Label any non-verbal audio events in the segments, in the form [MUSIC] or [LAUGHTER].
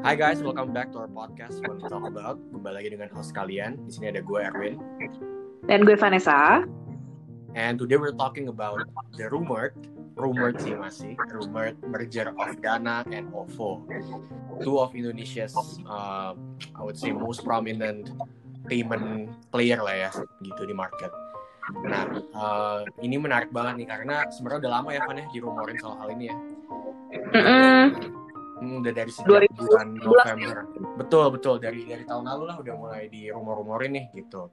Hi guys, welcome back to our podcast When We Talk About. Kembali lagi dengan host kalian. Di sini ada gue Erwin. Dan gue Vanessa. And today we're talking about the rumored, rumored sih masih, rumored merger of Dana and OVO. Two of Indonesia's, uh, I would say most prominent payment player lah ya, gitu di market. Nah, uh, ini menarik banget nih karena sebenarnya udah lama ya Van ya dirumorin soal hal ini ya. Mm -mm. Hmm, udah dari sejak 2019. bulan November. Betul betul dari dari tahun lalu lah udah mulai di rumor-rumorin nih gitu.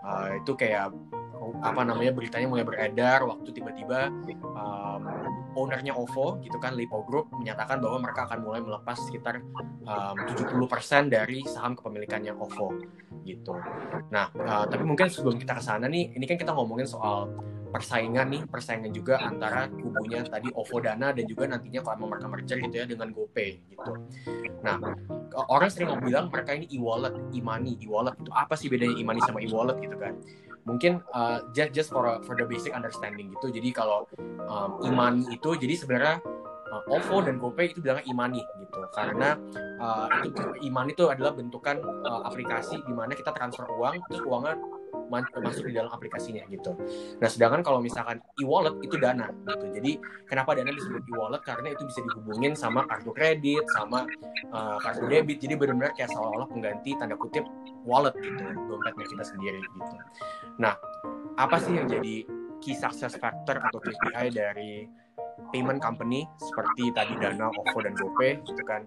Uh, itu kayak apa namanya beritanya mulai beredar waktu tiba-tiba um, ownernya OVO gitu kan Lipo Group menyatakan bahwa mereka akan mulai melepas sekitar um, 70% dari saham kepemilikannya OVO gitu. Nah, uh, tapi mungkin sebelum kita ke sana nih, ini kan kita ngomongin soal persaingan nih, persaingan juga antara kubunya tadi OVO Dana dan juga nantinya kalau mereka merger gitu ya dengan GoPay gitu. Nah, orang sering bilang mereka ini e-wallet, e-money, e-wallet itu apa sih bedanya e-money sama e-wallet gitu kan? Mungkin uh, just just for for the basic understanding gitu. Jadi kalau um, e-money itu jadi sebenarnya uh, OVO dan GoPay itu bilangnya e-money gitu karena uh, itu e-money itu adalah bentukan uh, aplikasi di mana kita transfer uang terus uangnya masuk di dalam aplikasinya gitu. Nah, sedangkan kalau misalkan e-wallet itu dana gitu. Jadi kenapa dana disebut e-wallet karena itu bisa dihubungin sama kartu kredit, sama uh, kartu debit. Jadi benar-benar kayak seolah-olah pengganti tanda kutip wallet gitu, dompetnya kita sendiri gitu. Nah, apa sih yang jadi key success factor atau KPI dari payment company seperti tadi Dana, OVO dan GoPay gitu kan?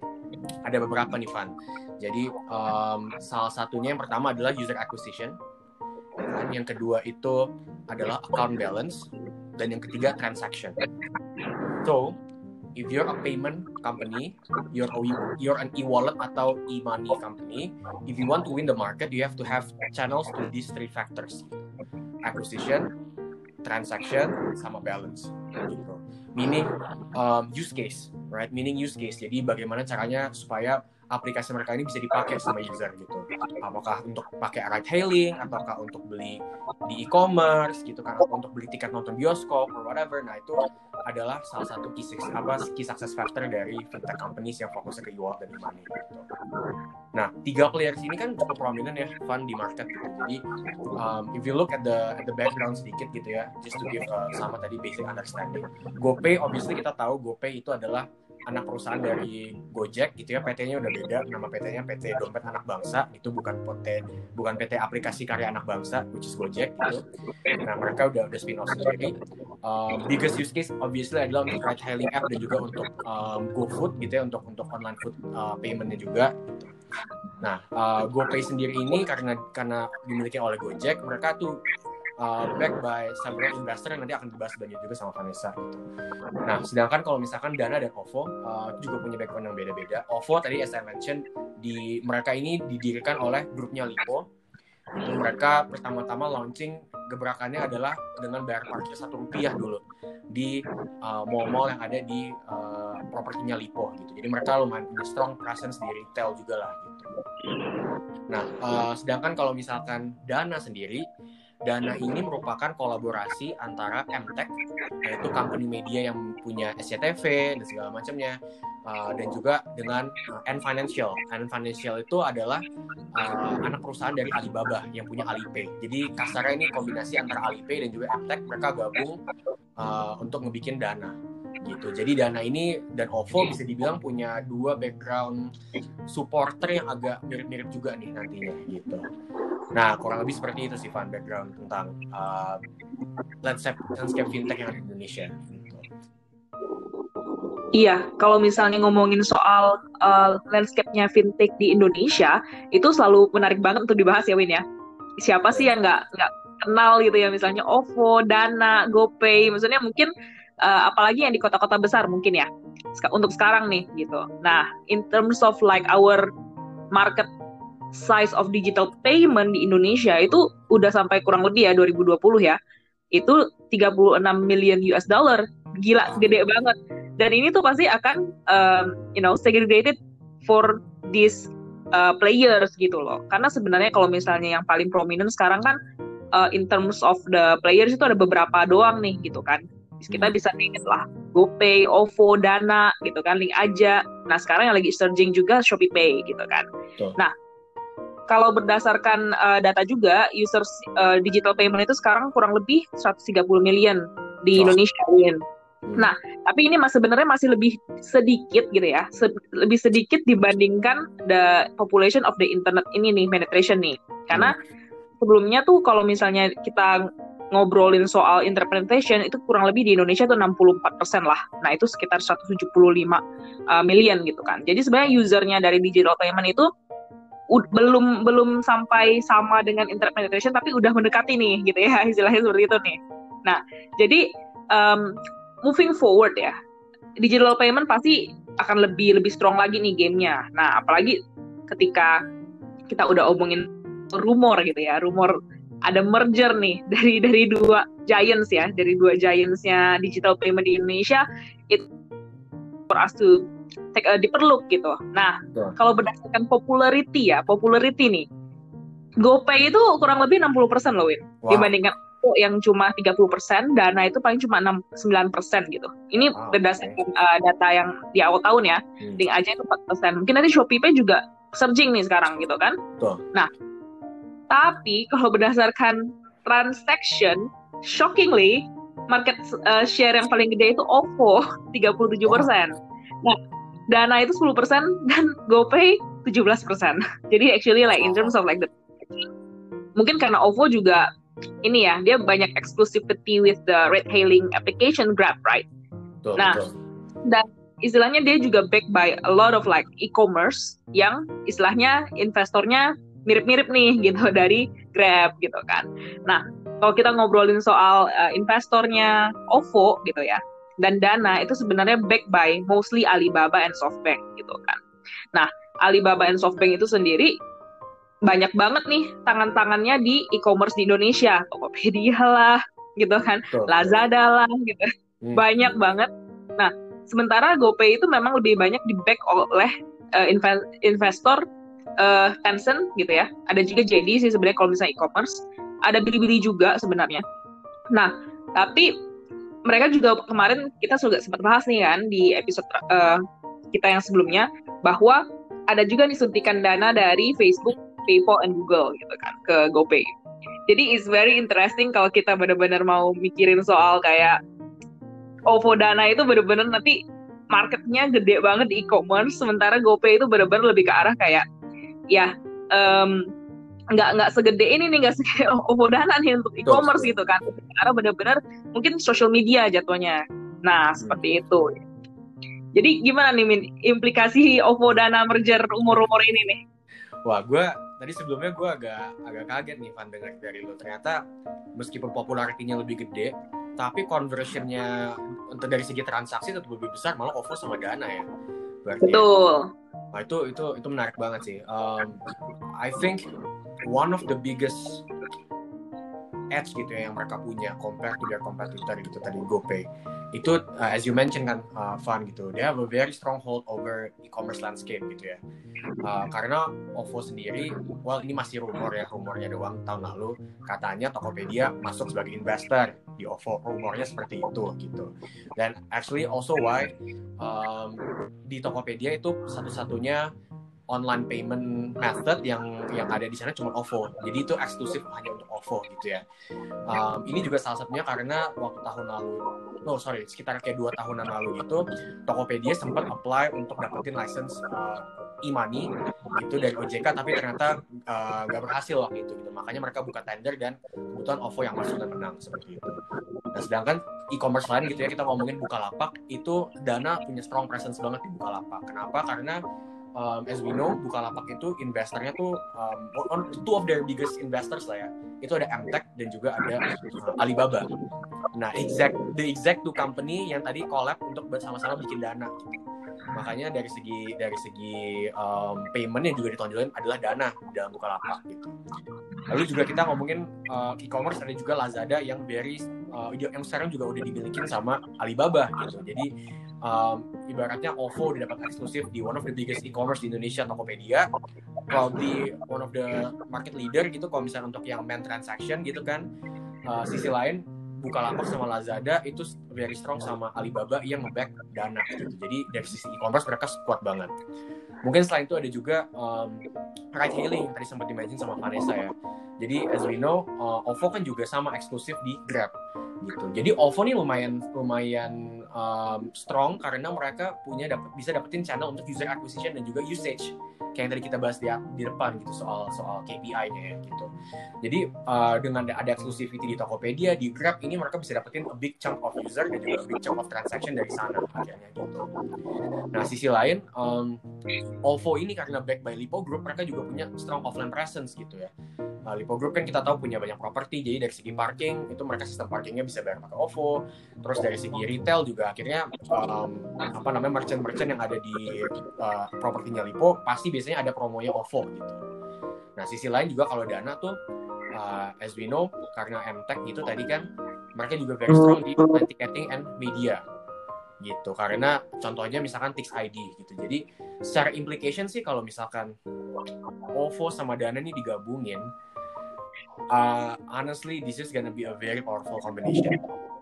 Ada beberapa nih Van. Jadi um, salah satunya yang pertama adalah user acquisition dan yang kedua itu adalah account balance dan yang ketiga transaction. So, if you're a payment company, you're a, you're an e-wallet atau e-money company, if you want to win the market, you have to have channels to these three factors: acquisition, transaction, sama balance. Gitu. Meaning um, use case, right? Meaning use case. Jadi bagaimana caranya supaya aplikasi mereka ini bisa dipakai sama user gitu. Apakah untuk pakai ride hailing, ataukah untuk beli di e-commerce gitu kan, atau untuk beli tiket nonton bioskop or whatever. Nah itu adalah salah satu key, apa, key success factor dari fintech companies yang fokusnya ke e-wallet dan e-money gitu. Nah tiga players ini kan cukup prominent ya, fun di market gitu. Jadi um, if you look at the at the background sedikit gitu ya, just to give uh, sama tadi basic understanding. GoPay obviously kita tahu GoPay itu adalah anak perusahaan dari Gojek gitu ya PT-nya udah beda. Nama PT-nya PT Dompet Anak Bangsa itu bukan PT bukan PT aplikasi karya anak bangsa which is Gojek gitu. Nah mereka udah udah spin off sendiri. Um, biggest use case obviously adalah untuk ride hailing app dan juga untuk um, GoFood gitu ya untuk untuk online food uh, paymentnya juga. Nah uh, GoPay sendiri ini karena karena dimiliki oleh Gojek mereka tuh uh, backed by several investor yang nanti akan dibahas banyak juga sama Vanessa gitu. Nah, sedangkan kalau misalkan Dana dan OVO uh, juga punya background yang beda-beda. OVO tadi as I mentioned di mereka ini didirikan oleh grupnya Lipo. Itu mereka pertama-tama launching gebrakannya adalah dengan bayar parkir satu rupiah dulu di uh, mall-mall yang ada di uh, propertinya Lipo gitu. Jadi mereka lumayan punya strong presence di retail juga lah gitu. Nah, uh, sedangkan kalau misalkan Dana sendiri Dana ini merupakan kolaborasi antara MTech, yaitu company media yang punya SCTV dan segala macamnya, uh, dan juga dengan uh, N Financial. N Financial itu adalah uh, anak perusahaan dari Alibaba yang punya Alipay. Jadi kasarnya ini kombinasi antara Alipay dan juga MTech, mereka gabung uh, untuk ngebikin Dana gitu. Jadi Dana ini dan OVO bisa dibilang punya dua background supporter yang agak mirip-mirip juga nih nantinya gitu. Nah, kurang lebih seperti itu sih Van background tentang uh, landscape, landscape fintech yang ada di Indonesia. Iya, kalau misalnya ngomongin soal uh, landscape-nya fintech di Indonesia, itu selalu menarik banget untuk dibahas ya Win ya. Siapa sih yang nggak nggak kenal gitu ya, misalnya OVO, Dana, GoPay, maksudnya mungkin uh, apalagi yang di kota-kota besar mungkin ya, untuk sekarang nih gitu. Nah, in terms of like our market size of digital payment di Indonesia itu udah sampai kurang lebih ya 2020 ya. Itu 36 million US dollar. Gila, gede banget. Dan ini tuh pasti akan um, you know segregated for these uh, players gitu loh. Karena sebenarnya kalau misalnya yang paling prominent sekarang kan uh, in terms of the players itu ada beberapa doang nih gitu kan. Kita bisa ingat lah GoPay, OVO, Dana gitu kan, link aja. Nah sekarang yang lagi surging juga Shopee Pay gitu kan. Betul. Nah kalau berdasarkan uh, data juga users uh, digital payment itu sekarang kurang lebih 130 million di oh. Indonesia. Win. Hmm. Nah, tapi ini masih sebenarnya masih lebih sedikit gitu ya, se lebih sedikit dibandingkan the population of the internet ini nih penetration nih. Karena hmm. sebelumnya tuh kalau misalnya kita ngobrolin soal internet penetration itu kurang lebih di Indonesia tuh 64% lah. Nah, itu sekitar 175 uh, million gitu kan. Jadi sebenarnya usernya dari digital payment itu belum belum sampai sama dengan internet penetration tapi udah mendekati nih gitu ya [LAUGHS] istilahnya seperti itu nih. Nah, jadi um, moving forward ya, digital payment pasti akan lebih lebih strong lagi nih gamenya. Nah, apalagi ketika kita udah omongin rumor gitu ya, rumor ada merger nih [LAUGHS] dari dari dua giants ya, dari dua giantsnya digital payment di Indonesia, it for us to uh, diperluk gitu. Nah, kalau berdasarkan popularity ya, popularity nih, GoPay itu kurang lebih 60% loh, Win. Wow. Dibandingkan yang cuma 30%, Dana itu paling cuma 69% gitu. Ini wow, berdasarkan okay. uh, data yang di awal tahun ya. Hmm. Link aja itu 4%. Mungkin nanti Shopee Pay juga surging nih sekarang gitu kan. Betul. Nah, tapi kalau berdasarkan transaction, shockingly market uh, share yang paling gede itu OVO 37%. Oh. Nah, Dana itu 10% dan GoPay 17%. [LAUGHS] Jadi actually like in terms of like the mungkin karena OVO juga ini ya, dia banyak exclusivity with the ride hailing application Grab, right? Betul, nah, betul. dan istilahnya dia juga backed by a lot of like e-commerce yang istilahnya investornya mirip-mirip nih [LAUGHS] gitu dari Grab gitu kan. Nah, kalau kita ngobrolin soal uh, investornya OVO gitu ya, dan Dana itu sebenarnya backed by mostly Alibaba and SoftBank gitu kan. Nah, Alibaba and SoftBank itu sendiri banyak banget nih tangan-tangannya di e-commerce di Indonesia, Tokopedia lah, gitu kan, Betul. Lazada lah, gitu, hmm. banyak banget. Nah, sementara GoPay itu memang lebih banyak di back oleh uh, investor uh, Tencent gitu ya. Ada juga JD sih sebenarnya kalau misalnya e-commerce, ada Bilibili juga sebenarnya. Nah, tapi mereka juga kemarin kita sudah sempat bahas nih kan di episode uh, kita yang sebelumnya bahwa ada juga nih suntikan dana dari Facebook, PayPal, and Google gitu kan ke GoPay. Jadi it's very interesting kalau kita benar-benar mau mikirin soal kayak OVO Dana itu benar-benar nanti marketnya gede banget di e-commerce, sementara GoPay itu benar-benar lebih ke arah kayak ya um, nggak nggak segede ini nih nggak [LAUGHS] segede OVO Dana nih untuk e-commerce gitu kan. Karena benar-benar mungkin social media jatuhnya. Nah hmm. seperti itu. Jadi gimana nih Min? Implikasi OVO Dana merger umur-umur ini nih? Wah gue tadi sebelumnya gue agak agak kaget nih Van dengar dari lo. Ternyata meskipun popularitinya lebih gede tapi conversionnya untuk dari segi transaksi tetap lebih besar malah OVO sama Dana ya. Berarti ya. betul. Ya. nah itu itu itu menarik banget sih. Um, I think one of the biggest edge gitu ya yang mereka punya compare to their competitor gitu tadi GoPay. Itu uh, as you mentioned kan uh, Van gitu they have a very strong hold over e-commerce landscape gitu ya. Uh, karena OVO sendiri well ini masih rumor ya rumornya doang tahun lalu katanya Tokopedia masuk sebagai investor di OVO rumornya seperti itu gitu. Dan actually also why um, di Tokopedia itu satu-satunya online payment method yang yang ada di sana cuma OVO. Jadi itu eksklusif hanya untuk OVO gitu ya. Um, ini juga salah satunya karena waktu tahun lalu, no sorry, sekitar kayak dua tahunan lalu itu Tokopedia sempat apply untuk dapetin license uh, e-money itu dari OJK, tapi ternyata uh, nggak uh, berhasil waktu itu. Gitu. Makanya mereka buka tender dan kebetulan OVO yang masuk dan menang seperti itu. Nah, sedangkan e-commerce lain gitu ya kita ngomongin Bukalapak itu Dana punya strong presence banget di Bukalapak. Kenapa? Karena um, as we know Bukalapak itu investornya tuh um, on two of their biggest investors lah ya. Itu ada Mtek dan juga ada uh, Alibaba. Nah exact the exact two company yang tadi collab untuk bersama-sama bikin dana makanya dari segi dari segi um, payment yang juga ditonjolin adalah dana dalam Bukalapak gitu. Lalu juga kita ngomongin uh, e-commerce ada juga Lazada yang very uh, yang sekarang juga udah dimiliki sama Alibaba gitu. Jadi um, ibaratnya OVO dapat eksklusif di one of the biggest e-commerce di Indonesia Tokopedia. Kalau di one of the market leader gitu kalau misalnya untuk yang main transaction gitu kan. Uh, sisi lain Bukalapak sama Lazada itu very strong sama Alibaba yang nge-back Dana gitu. Jadi dari sisi e-commerce mereka kuat banget. Mungkin selain itu ada juga um, ride hailing tadi sempat dimention sama Vanessa ya. Jadi as we know, uh, OVO kan juga sama eksklusif di Grab gitu. Jadi OVO nih lumayan lumayan um, strong karena mereka punya dapat bisa dapetin channel untuk user acquisition dan juga usage kayak yang tadi kita bahas di, di depan gitu soal soal KPI-nya ya gitu. Jadi uh, dengan ada exclusivity di Tokopedia, di Grab ini mereka bisa dapetin a big chunk of user dan juga a big chunk of transaction dari sana akhirnya gitu. Nah sisi lain, um, OVO ini karena back by Lipo Group mereka juga punya strong offline presence gitu ya. Nah, Lipo Group kan kita tahu punya banyak properti, jadi dari segi parking itu mereka sistem parkingnya bisa bayar pakai OVO. Terus dari segi retail juga akhirnya um, apa namanya merchant-merchant yang ada di uh, propertinya Lipo pasti biasanya ada promonya OVO gitu. Nah sisi lain juga kalau Dana tuh uh, as we know karena MTech itu tadi kan mereka juga very strong di ticketing and media gitu. Karena contohnya misalkan Tix ID gitu. Jadi secara implication sih kalau misalkan OVO sama Dana ini digabungin uh, honestly this is gonna be a very powerful combination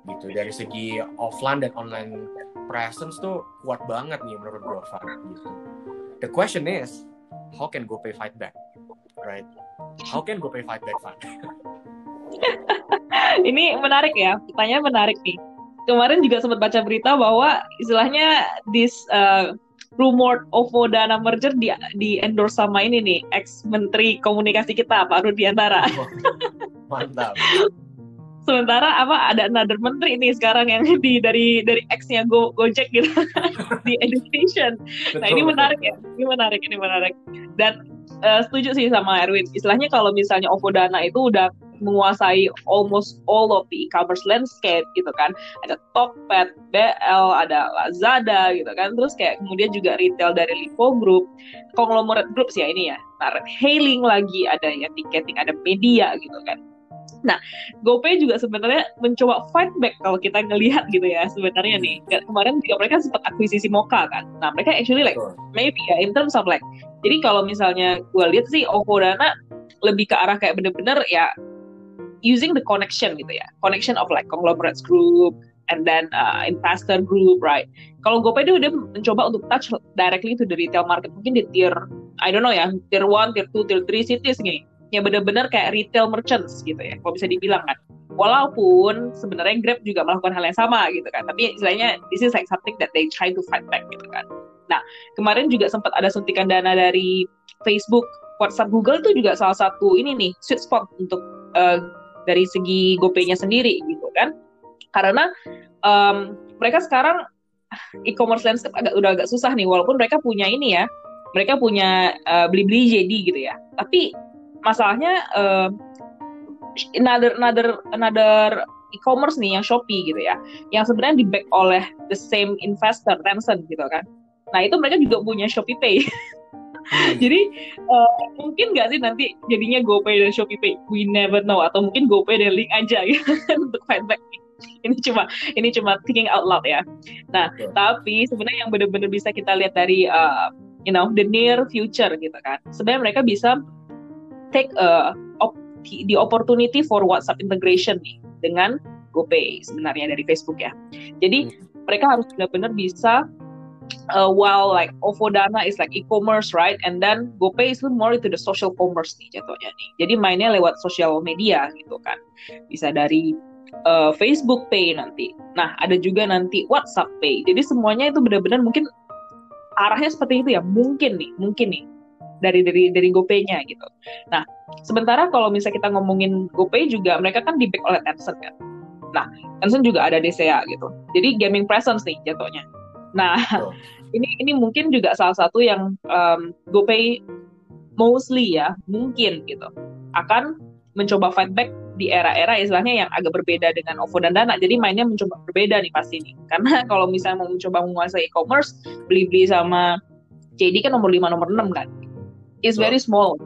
gitu. Dari segi offline dan online presence tuh kuat banget nih menurut gue gitu. The question is how can GoPay fight back? Right? How can GoPay fight back Fan? [LAUGHS] ini menarik ya. Pertanyaan menarik nih kemarin juga sempat baca berita bahwa istilahnya this uh, rumored OVO Dana merger di di endorse sama ini nih ex menteri komunikasi kita Pak Rudiantara. [LAUGHS] Mantap. Sementara apa ada another menteri ini sekarang yang di dari dari ex-nya Go Gojek gitu [LAUGHS] di education. Betul, nah ini menarik ya, ini menarik, ini menarik. Dan uh, setuju sih sama Erwin. Istilahnya kalau misalnya OVO Dana itu udah menguasai almost all of the e-commerce landscape gitu kan. Ada Tokped, BL, ada Lazada gitu kan. Terus kayak kemudian juga retail dari Lipo Group, conglomerate groups ya ini ya. Nah, hailing lagi ada ya ticketing, ada media gitu kan. Nah, GoPay juga sebenarnya mencoba fight back kalau kita ngelihat gitu ya sebenarnya nih. Kemarin juga mereka sempat akuisisi Moka kan. Nah, mereka actually like maybe ya in terms of like jadi kalau misalnya gue lihat sih OVO Dana lebih ke arah kayak bener-bener ya using the connection gitu ya. Connection of like conglomerates group and then uh, investor group right? Kalau GoPay dia udah mencoba untuk touch directly to the retail market mungkin di tier I don't know ya tier 1, tier 2, tier 3 cities gini yang benar-benar kayak retail merchants gitu ya kalau bisa dibilang kan. Walaupun sebenarnya Grab juga melakukan hal yang sama gitu kan tapi istilahnya this is like something that they try to fight back gitu kan. Nah kemarin juga sempat ada suntikan dana dari Facebook WhatsApp Google itu juga salah satu ini nih sweet spot untuk uh, dari segi GoPay-nya sendiri gitu kan. Karena um, mereka sekarang e-commerce landscape agak udah agak susah nih walaupun mereka punya ini ya mereka punya uh, beli-beli jadi gitu ya. Tapi masalahnya uh, another another another e-commerce nih yang Shopee gitu ya yang sebenarnya di back oleh the same investor Tencent gitu kan. Nah itu mereka juga punya Shopee Pay. [LAUGHS] Jadi uh, mungkin nggak sih nanti jadinya GoPay dan Shopee Pay? We never know. Atau mungkin GoPay dan Link aja [LAUGHS] ya untuk fightback. Ini cuma ini cuma thinking out loud ya. Nah, okay. tapi sebenarnya yang benar-benar bisa kita lihat dari uh, you know the near future gitu kan. Sebenarnya mereka bisa take a op the opportunity for WhatsApp integration nih dengan GoPay sebenarnya dari Facebook ya. Jadi hmm. mereka harus benar-benar bisa uh, while like OVO Dana is like e-commerce right and then GoPay is more into the social commerce nih jatuhnya nih jadi mainnya lewat social media gitu kan bisa dari uh, Facebook Pay nanti nah ada juga nanti WhatsApp Pay jadi semuanya itu benar-benar mungkin arahnya seperti itu ya mungkin nih mungkin nih dari dari dari GoPay-nya gitu. Nah, sementara kalau misalnya kita ngomongin GoPay juga mereka kan di back oleh Tencent kan. Nah, Tencent juga ada DCA gitu. Jadi gaming presence nih jatuhnya. Nah, oh. [LAUGHS] ini ini mungkin juga salah satu yang um, GoPay mostly ya mungkin gitu akan mencoba fight back di era-era istilahnya yang agak berbeda dengan OVO dan Dana. Jadi mainnya mencoba berbeda nih pasti nih. Karena [LAUGHS] kalau misalnya mau mencoba menguasai e-commerce, beli-beli sama JD kan nomor 5 nomor 6 kan. It's very small.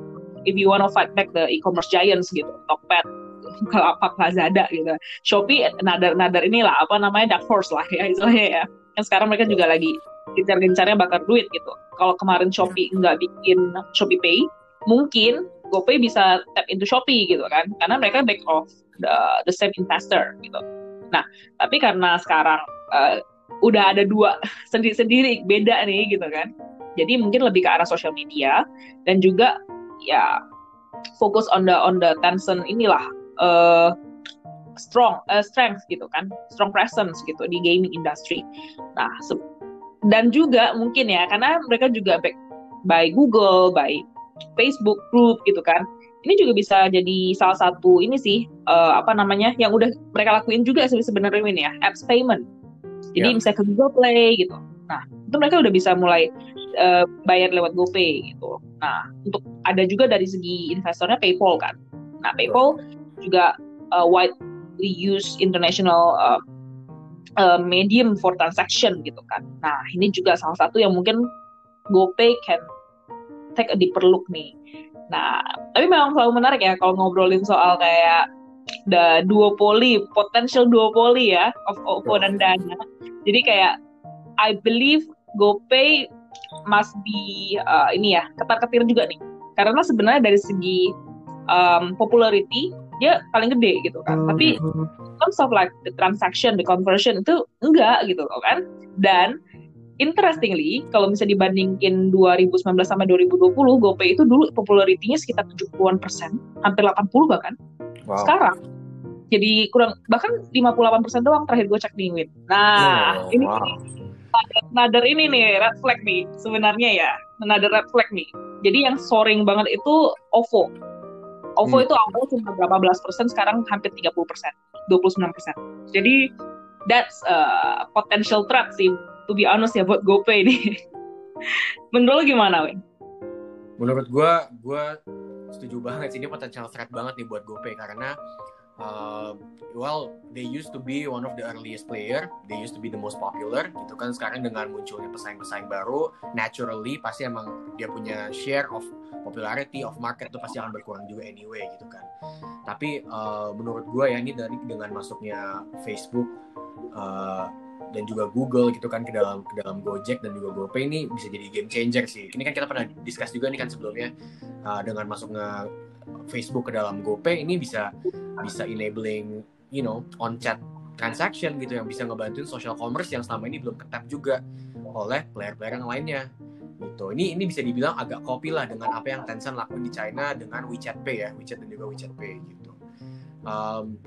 If you wanna fight back the e-commerce giants gitu, Tokped, kalau [LAUGHS] apa Lazada gitu. Shopee another another inilah apa namanya dark horse lah ya istilahnya ya kan sekarang mereka juga lagi gencar-gencarnya bakar duit gitu. Kalau kemarin Shopee nggak bikin Shopee Pay, mungkin GoPay bisa tap into Shopee gitu kan, karena mereka back off the, the same investor gitu. Nah, tapi karena sekarang uh, udah ada dua [LAUGHS] sendiri-sendiri beda nih gitu kan. Jadi mungkin lebih ke arah social media dan juga ya fokus on the on the Tencent inilah uh, strong uh, strength gitu kan, strong presence gitu di gaming industry. Nah, dan juga mungkin ya karena mereka juga back by Google, by Facebook group gitu kan. Ini juga bisa jadi salah satu ini sih uh, apa namanya yang udah mereka lakuin juga sebenarnya ini ya apps payment. Jadi yeah. misalnya ke Google Play gitu. Nah itu mereka udah bisa mulai uh, bayar lewat GoPay gitu. Nah untuk ada juga dari segi investornya PayPal kan. Nah PayPal juga uh, widely used international uh, uh, medium for transaction gitu kan. Nah ini juga salah satu yang mungkin GoPay can take a deeper look nih. Nah, tapi memang selalu menarik ya kalau ngobrolin soal kayak the duopoly, potential duopoly ya of OVO dan Dana. Jadi kayak I believe GoPay must be uh, ini ya ketar-ketir juga nih. Karena sebenarnya dari segi um, popularity dia paling gede gitu kan. Tapi mm-hmm. terms of like the transaction, the conversion itu enggak gitu loh kan. Dan interestingly, kalau bisa dibandingin 2019 sama 2020, GoPay itu dulu popularitinya sekitar 70-an persen, hampir 80 bahkan. Wow. Sekarang jadi kurang bahkan 58 persen doang terakhir gue cek di Win. Nah, oh, ini wow. another ini nih red flag nih sebenarnya ya, another red flag nih. Jadi yang soaring banget itu OVO. OVO hmm. itu awal cuma berapa belas persen, sekarang hampir 30 persen, 29 persen. Jadi that's a potential threat sih to be honest ya buat GoPay ini. [LAUGHS] Menurut lo gimana, Win? Menurut gue, gue setuju banget sih. Ini potensial threat banget nih buat GoPay karena uh, well, they used to be one of the earliest player, they used to be the most popular, gitu kan. Sekarang dengan munculnya pesaing-pesaing baru, naturally pasti emang dia punya share of popularity of market itu pasti akan berkurang juga anyway, gitu kan. Tapi uh, menurut gue ya ini dari dengan masuknya Facebook, uh, dan juga Google gitu kan ke dalam ke dalam Gojek dan juga GoPay ini bisa jadi game changer sih. Ini kan kita pernah discuss juga nih kan sebelumnya uh, dengan masuknya Facebook ke dalam GoPay ini bisa bisa enabling you know on chat transaction gitu yang bisa ngebantuin social commerce yang selama ini belum ketap juga oleh player-player yang lainnya gitu. Ini ini bisa dibilang agak copy lah dengan apa yang Tencent lakuin di China dengan WeChat Pay ya, WeChat dan juga WeChat Pay gitu. Um,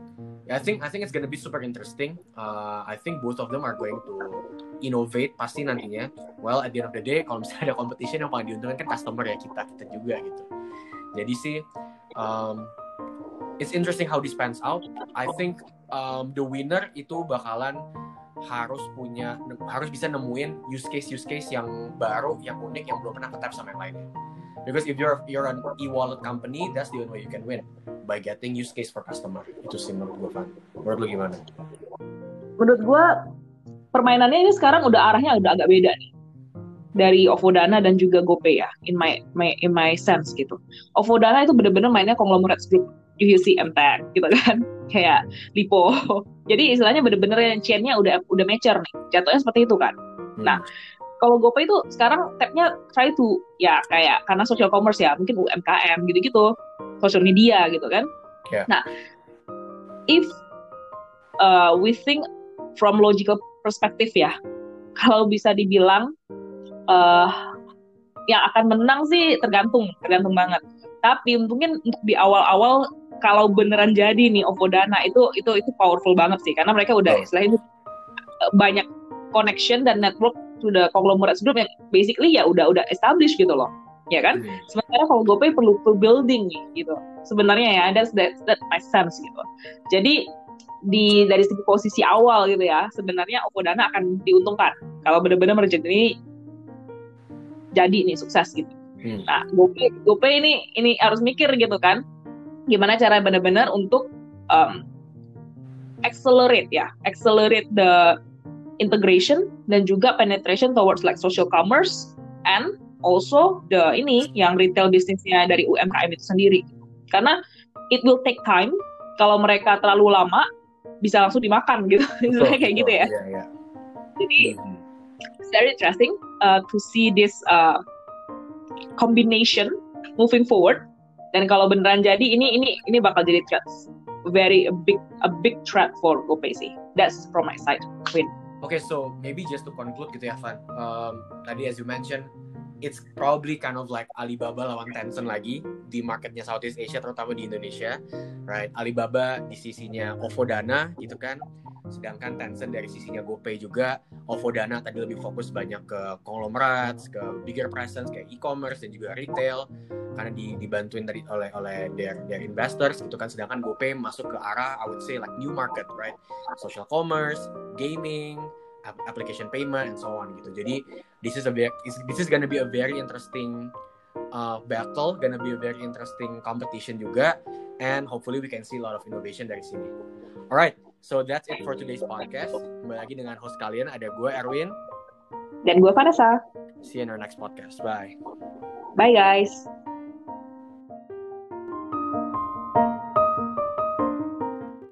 I think I think it's gonna be super interesting. Uh, I think both of them are going to innovate pasti nantinya. Well, at the end of the day, kalau misalnya ada competition yang paling diuntungkan kan customer ya kita kita juga gitu. Jadi sih, um, it's interesting how this pans out. I think um, the winner itu bakalan harus punya harus bisa nemuin use case use case yang baru, yang unik, yang belum pernah ketemu sama yang lainnya. Because if you're you're an e-wallet company, that's the only way you can win by getting use case for customer. Itu sih menurut gue, Van. Menurut lu gimana? Menurut gue permainannya ini sekarang udah arahnya udah agak beda nih dari OVO Dana dan juga GoPay ya in my, my in my sense gitu. OVO Dana itu bener-bener mainnya konglomerat group UHC MTech gitu kan [LAUGHS] kayak Lipo. [LAUGHS] Jadi istilahnya bener-bener yang chainnya udah udah mature nih. Jatuhnya seperti itu kan. Hmm. Nah, kalau GoPay itu sekarang tabnya try to ya kayak karena social commerce ya mungkin UMKM gitu-gitu social media gitu kan yeah. nah if uh, we think from logical perspective ya kalau bisa dibilang uh, yang akan menang sih tergantung tergantung banget. Tapi mungkin untuk di awal-awal kalau beneran jadi nih OVO Dana itu itu itu powerful banget sih. Karena mereka udah istilahnya uh, banyak connection dan network sudah konglomerat group yang basically ya udah udah established gitu loh. Ya kan? Hmm. sementara kalau GoPay perlu perlu building gitu. Sebenarnya ya that's that that my sense gitu. Jadi di dari segi posisi awal gitu ya sebenarnya Dana akan diuntungkan. Kalau benar-benar merchant ini jadi nih sukses gitu hmm. nah GoPay GoPay ini ini harus mikir gitu kan gimana cara benar-benar untuk um, accelerate ya accelerate the integration dan juga penetration towards like social commerce and also the ini yang retail bisnisnya dari UMKM itu sendiri. Karena it will take time. Kalau mereka terlalu lama bisa langsung dimakan gitu. [LAUGHS] Betul, kayak gitu ya. Yeah, yeah. Jadi mm-hmm. Very interesting uh, to see this uh, combination moving forward. Dan kalau beneran jadi ini ini ini bakal jadi threat very a big a big threat for GoPay sih. That's from my side, Win. Okay, so maybe just to conclude gitu ya, Van. Um, tadi as you mentioned, it's probably kind of like Alibaba lawan Tencent lagi di marketnya Southeast Asia, terutama di Indonesia, right? Alibaba di sisinya OVO Dana gitu kan, sedangkan Tencent dari sisinya GoPay juga. OVO Dana tadi lebih fokus banyak ke conglomerates, ke bigger presence kayak e-commerce dan juga retail, karena di, dibantuin dari oleh oleh their, their investors gitu kan, sedangkan GoPay masuk ke arah I would say like new market, right? Social commerce, gaming, application payment and so on gitu. Jadi this is a very this is gonna be a very interesting uh, battle, gonna be a very interesting competition juga, and hopefully we can see a lot of innovation dari sini. Alright, so that's it for today's podcast. Kembali lagi dengan host kalian ada gue Erwin dan gue Vanessa. See you in our next podcast. Bye. Bye guys.